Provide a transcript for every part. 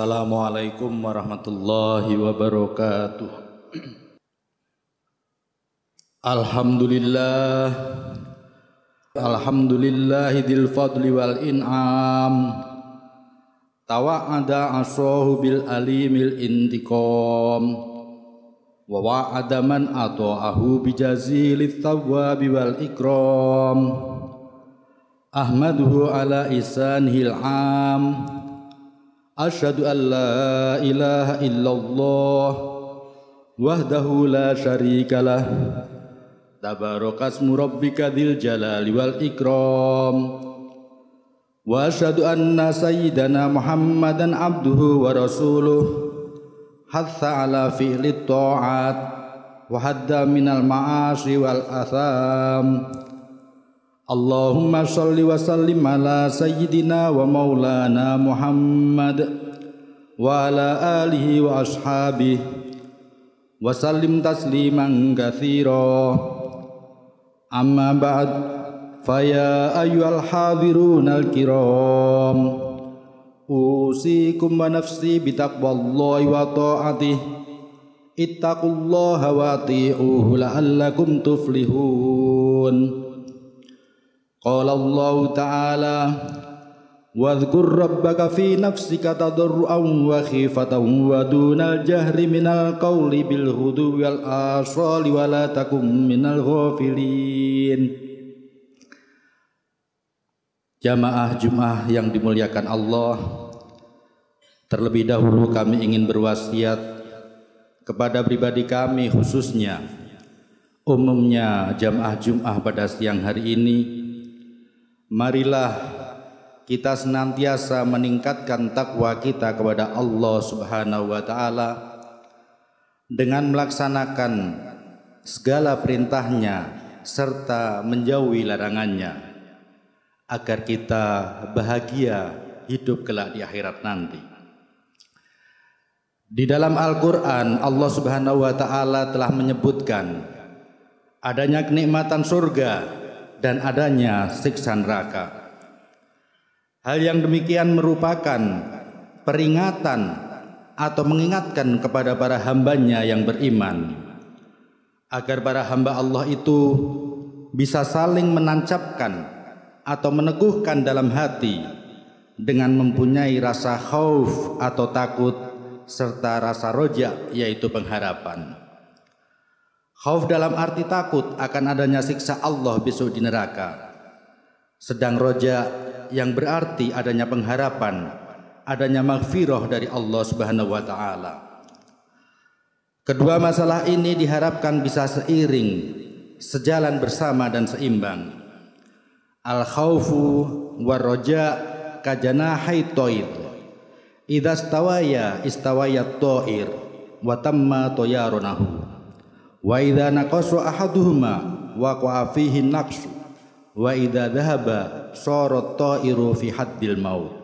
Assalamualaikum warahmatullahi wabarakatuh. Alhamdulillah. Alhamdulillahidil fadli wal in'am. Tawa'ada asahu bil alimil intiqam. Wa wa'ada man ato'ahu bijazilit thawabi wal ikram. Ahmaduhu ala isanihil am Ashadu an la ilaha illallah Wahdahu la syarika Tabarakasmu rabbika dzil jalali wal ikram. Wa asyhadu anna sayyidana Muhammadan abduhu wa rasuluh. Hatha ala fi'li ta'at wa hadda minal ma'asi wal atham. Allahumma sholli wa sallim ala sayyidina wa maulana Muhammad wa ala alihi wa ashabihi wa sallim tasliman katsira amma ba'd. Faya ayyuhal hadirunal kiram. Usikum wa nafsi bitaqwallahi wa ta'atihi. Ittaqullaha wa ati'uhu la'allakum tuflihun. قال الله تعالى واذكر ربك في نفسك تضرعا وخيفة ودون الجهر من القول بالغدو والآصال ولا تكن من الغافلين Jamaah Jum'ah yang dimuliakan Allah Terlebih dahulu kami ingin berwasiat kepada pribadi kami khususnya umumnya jamaah Jum'ah pada siang hari ini marilah kita senantiasa meningkatkan takwa kita kepada Allah Subhanahu wa taala dengan melaksanakan segala perintahnya serta menjauhi larangannya agar kita bahagia hidup kelak di akhirat nanti. Di dalam Al-Qur'an Allah Subhanahu wa taala telah menyebutkan adanya kenikmatan surga dan adanya siksa neraka. Hal yang demikian merupakan peringatan atau mengingatkan kepada para hambanya yang beriman agar para hamba Allah itu bisa saling menancapkan atau meneguhkan dalam hati dengan mempunyai rasa khauf atau takut serta rasa roja yaitu pengharapan. Khauf dalam arti takut akan adanya siksa Allah besok di neraka. Sedang roja yang berarti adanya pengharapan, adanya maghfirah dari Allah Subhanahu wa taala. Kedua masalah ini diharapkan bisa seiring, sejalan bersama dan seimbang. Al khaufu war raja kajanahai toir. Idza stawaya istawaya toir wa tamma toyarunahu. Wa idza naqasu ahaduhuma waqa'a fihi naqsu. Wa idza dhahaba sorot ta'iru fi haddil maut.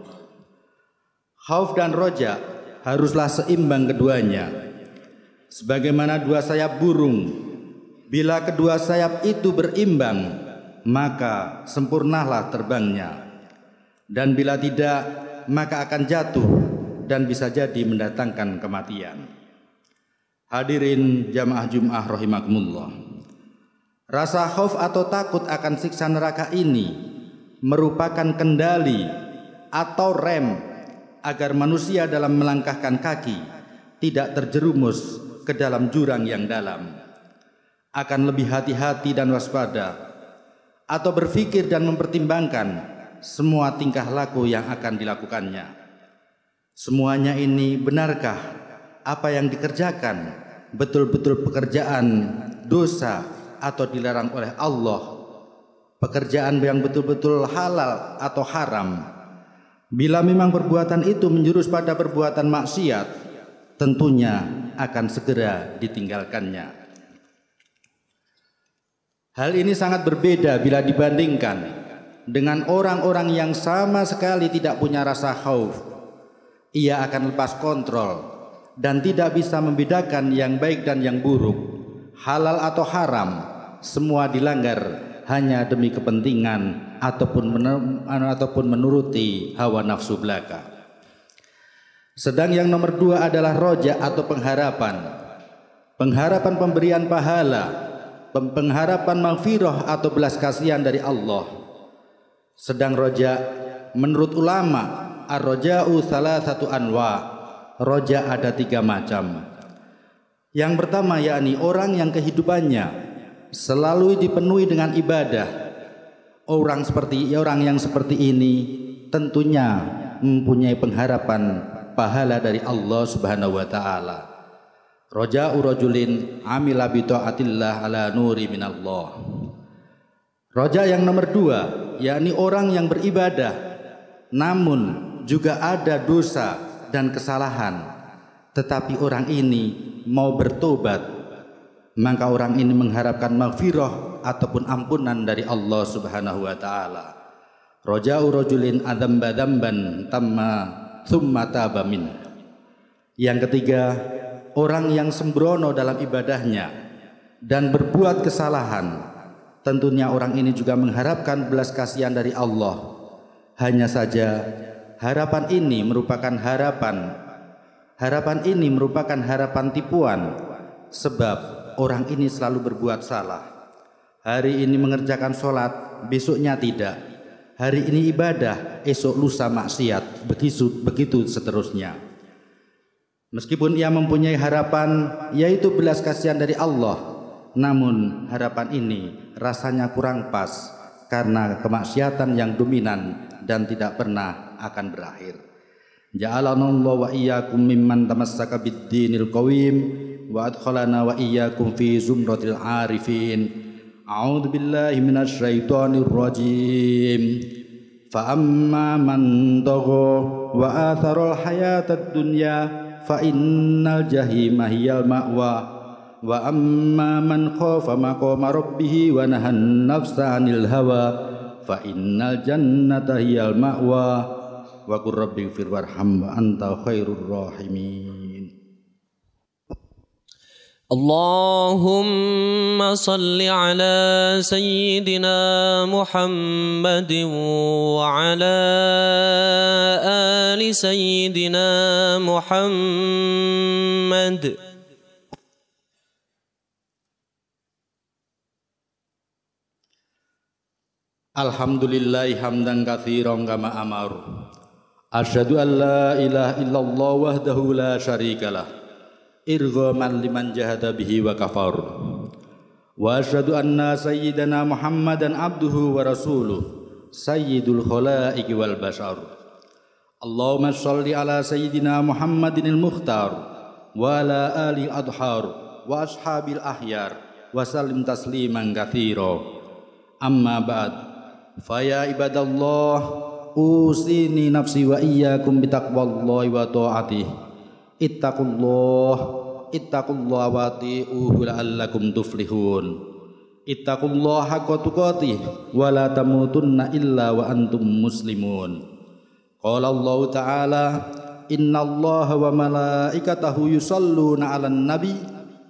Khauf dan roja haruslah seimbang keduanya. Sebagaimana dua sayap burung bila kedua sayap itu berimbang maka sempurnalah terbangnya. Dan bila tidak maka akan jatuh dan bisa jadi mendatangkan kematian hadirin jamaah Jumat rahimakumullah Rasa khauf atau takut akan siksa neraka ini merupakan kendali atau rem agar manusia dalam melangkahkan kaki tidak terjerumus ke dalam jurang yang dalam. Akan lebih hati-hati dan waspada atau berpikir dan mempertimbangkan semua tingkah laku yang akan dilakukannya. Semuanya ini benarkah apa yang dikerjakan betul-betul pekerjaan dosa atau dilarang oleh Allah. Pekerjaan yang betul-betul halal atau haram. Bila memang perbuatan itu menjurus pada perbuatan maksiat tentunya akan segera ditinggalkannya. Hal ini sangat berbeda bila dibandingkan dengan orang-orang yang sama sekali tidak punya rasa khauf. Ia akan lepas kontrol dan tidak bisa membedakan yang baik dan yang buruk halal atau haram semua dilanggar hanya demi kepentingan ataupun ataupun menuruti hawa nafsu belaka. Sedang yang nomor dua adalah roja atau pengharapan. Pengharapan pemberian pahala, pengharapan maghfirah atau belas kasihan dari Allah. Sedang roja menurut ulama ar-roja'u salah satu anwa. Roja ada tiga macam. Yang pertama yakni orang yang kehidupannya selalu dipenuhi dengan ibadah. Orang seperti orang yang seperti ini tentunya mempunyai pengharapan pahala dari Allah Subhanahu wa taala. Raja'u rajulin amila bi ala nuri minallah. Roja yang nomor dua, yakni orang yang beribadah namun juga ada dosa dan kesalahan. Tetapi orang ini mau bertobat, maka orang ini mengharapkan maghfirah ataupun ampunan dari Allah Subhanahu wa taala. Raja'u rajulin tamma thumma taba. Yang ketiga, orang yang sembrono dalam ibadahnya dan berbuat kesalahan. Tentunya orang ini juga mengharapkan belas kasihan dari Allah. Hanya saja harapan ini merupakan harapan. Harapan ini merupakan harapan tipuan. Sebab orang ini selalu berbuat salah. Hari ini mengerjakan sholat, besoknya tidak. Hari ini ibadah, esok lusa maksiat, begitu begitu seterusnya. Meskipun ia mempunyai harapan yaitu belas kasihan dari Allah, namun harapan ini rasanya kurang pas karena kemaksiatan yang dominan dan tidak pernah akan berakhir. Ja'alanallahu wa iyyakum mimman tamassaka bid-dinil qawim wa adkhalana wa iyyakum fi zumratil arifin. A'udzu billahi minasy syaithanir rajim. Fa amma man dagha wa athara al-hayatad dunya fa innal jahima hiyal ma'wa. wa amma man khafa maqama rabbih wa nahana nafsa 'anil hawa fa innal jannata hiyal ma'wa وقل رب اغفر وارحم وأنت خير الراحمين. اللهم صل على سيدنا محمد وعلى آل سيدنا محمد. الحمد لله حمدا كثيرا kama أمر. Asyhadu an la ilaha illallah wahdahu la syarikalah irghaman liman jahada bihi wa kafar. Wa asyhadu anna sayyidana Muhammadan abduhu wa rasuluh sayyidul khalaiqi wal bashar. Allahumma shalli ala sayyidina Muhammadin al-mukhtar wa ala ali adhar wa ashabil ahyar wa sallim tasliman katsira. Amma ba'd. Fa ya ibadallah usini nafsi wa iyyakum bitaqwallahi wa ta'atihi ittaqullah ittaqullah wa ati'uhu la'allakum tuflihun. Ittaqullah haqqa tuqatih wa la tamutunna illa wa antum muslimun. Qala Allah ta'ala innallaha wa malaikatahu yusalluna 'alan nabi.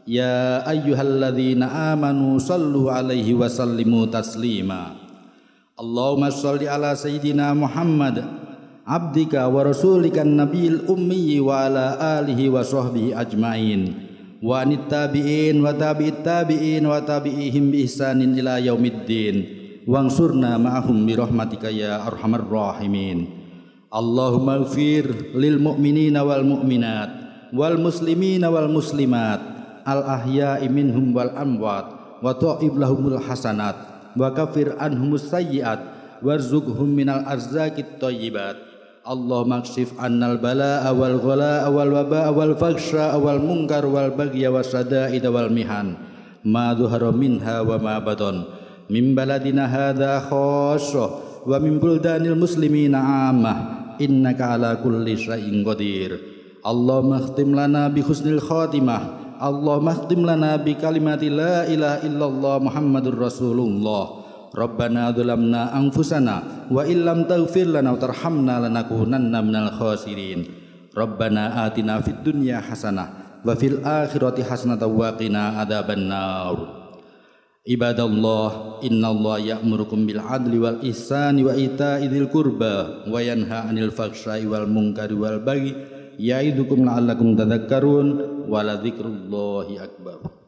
Ya ayyuhalladzina amanu sallu 'alaihi wa sallimu taslima Allahumma shalli ala sayyidina Muhammad abdika wa rasulika nabiyil ummi wa ala alihi wa sahbihi ajmain. Wa nittabi'in wa tabi'it tabi'in wa tabi'ihim bi ihsanin ila yaumiddin. Wangsurna ma'ahum bi rahmatika ya arhamar rahimin. Allahumma ighfir lil mu'minina wal mu'minat wal muslimina wal muslimat al ahya'i minhum wal amwat wa ta'ib lahumul hasanat wa kafir anhumus sayyiat warzuqhum minal arzaqit thayyibat Allahumma kshif annal bala'a wal ghala wal waba'a wal faksha wal munkar wal bagya was sada'id wal mihan. Ma dhuhara minha wa ma baton min baladina hadha khassa wa min buldanil muslimina ammah innaka ala kulli syai'in qadir. Allahumma khtim lana bi husnil khatimah Allahumma khtim lana bi kalimati la ilaha illallah Muhammadur Rasulullah Rabbana dzulamna anfusana wa illam taghfir lana wa tarhamna lanakunanna minal khasirin. Rabbana atina fid dunya hasanah wa fil akhirati hasanah wa qina adzaban nar. Ibadallah innallaha ya'murukum bil adli wal ihsani wa ita'i dzil qurba wa yanha 'anil fahsya'i wal munkari wal baghi ya'idukum la'allakum tadhakkarun wa la akbar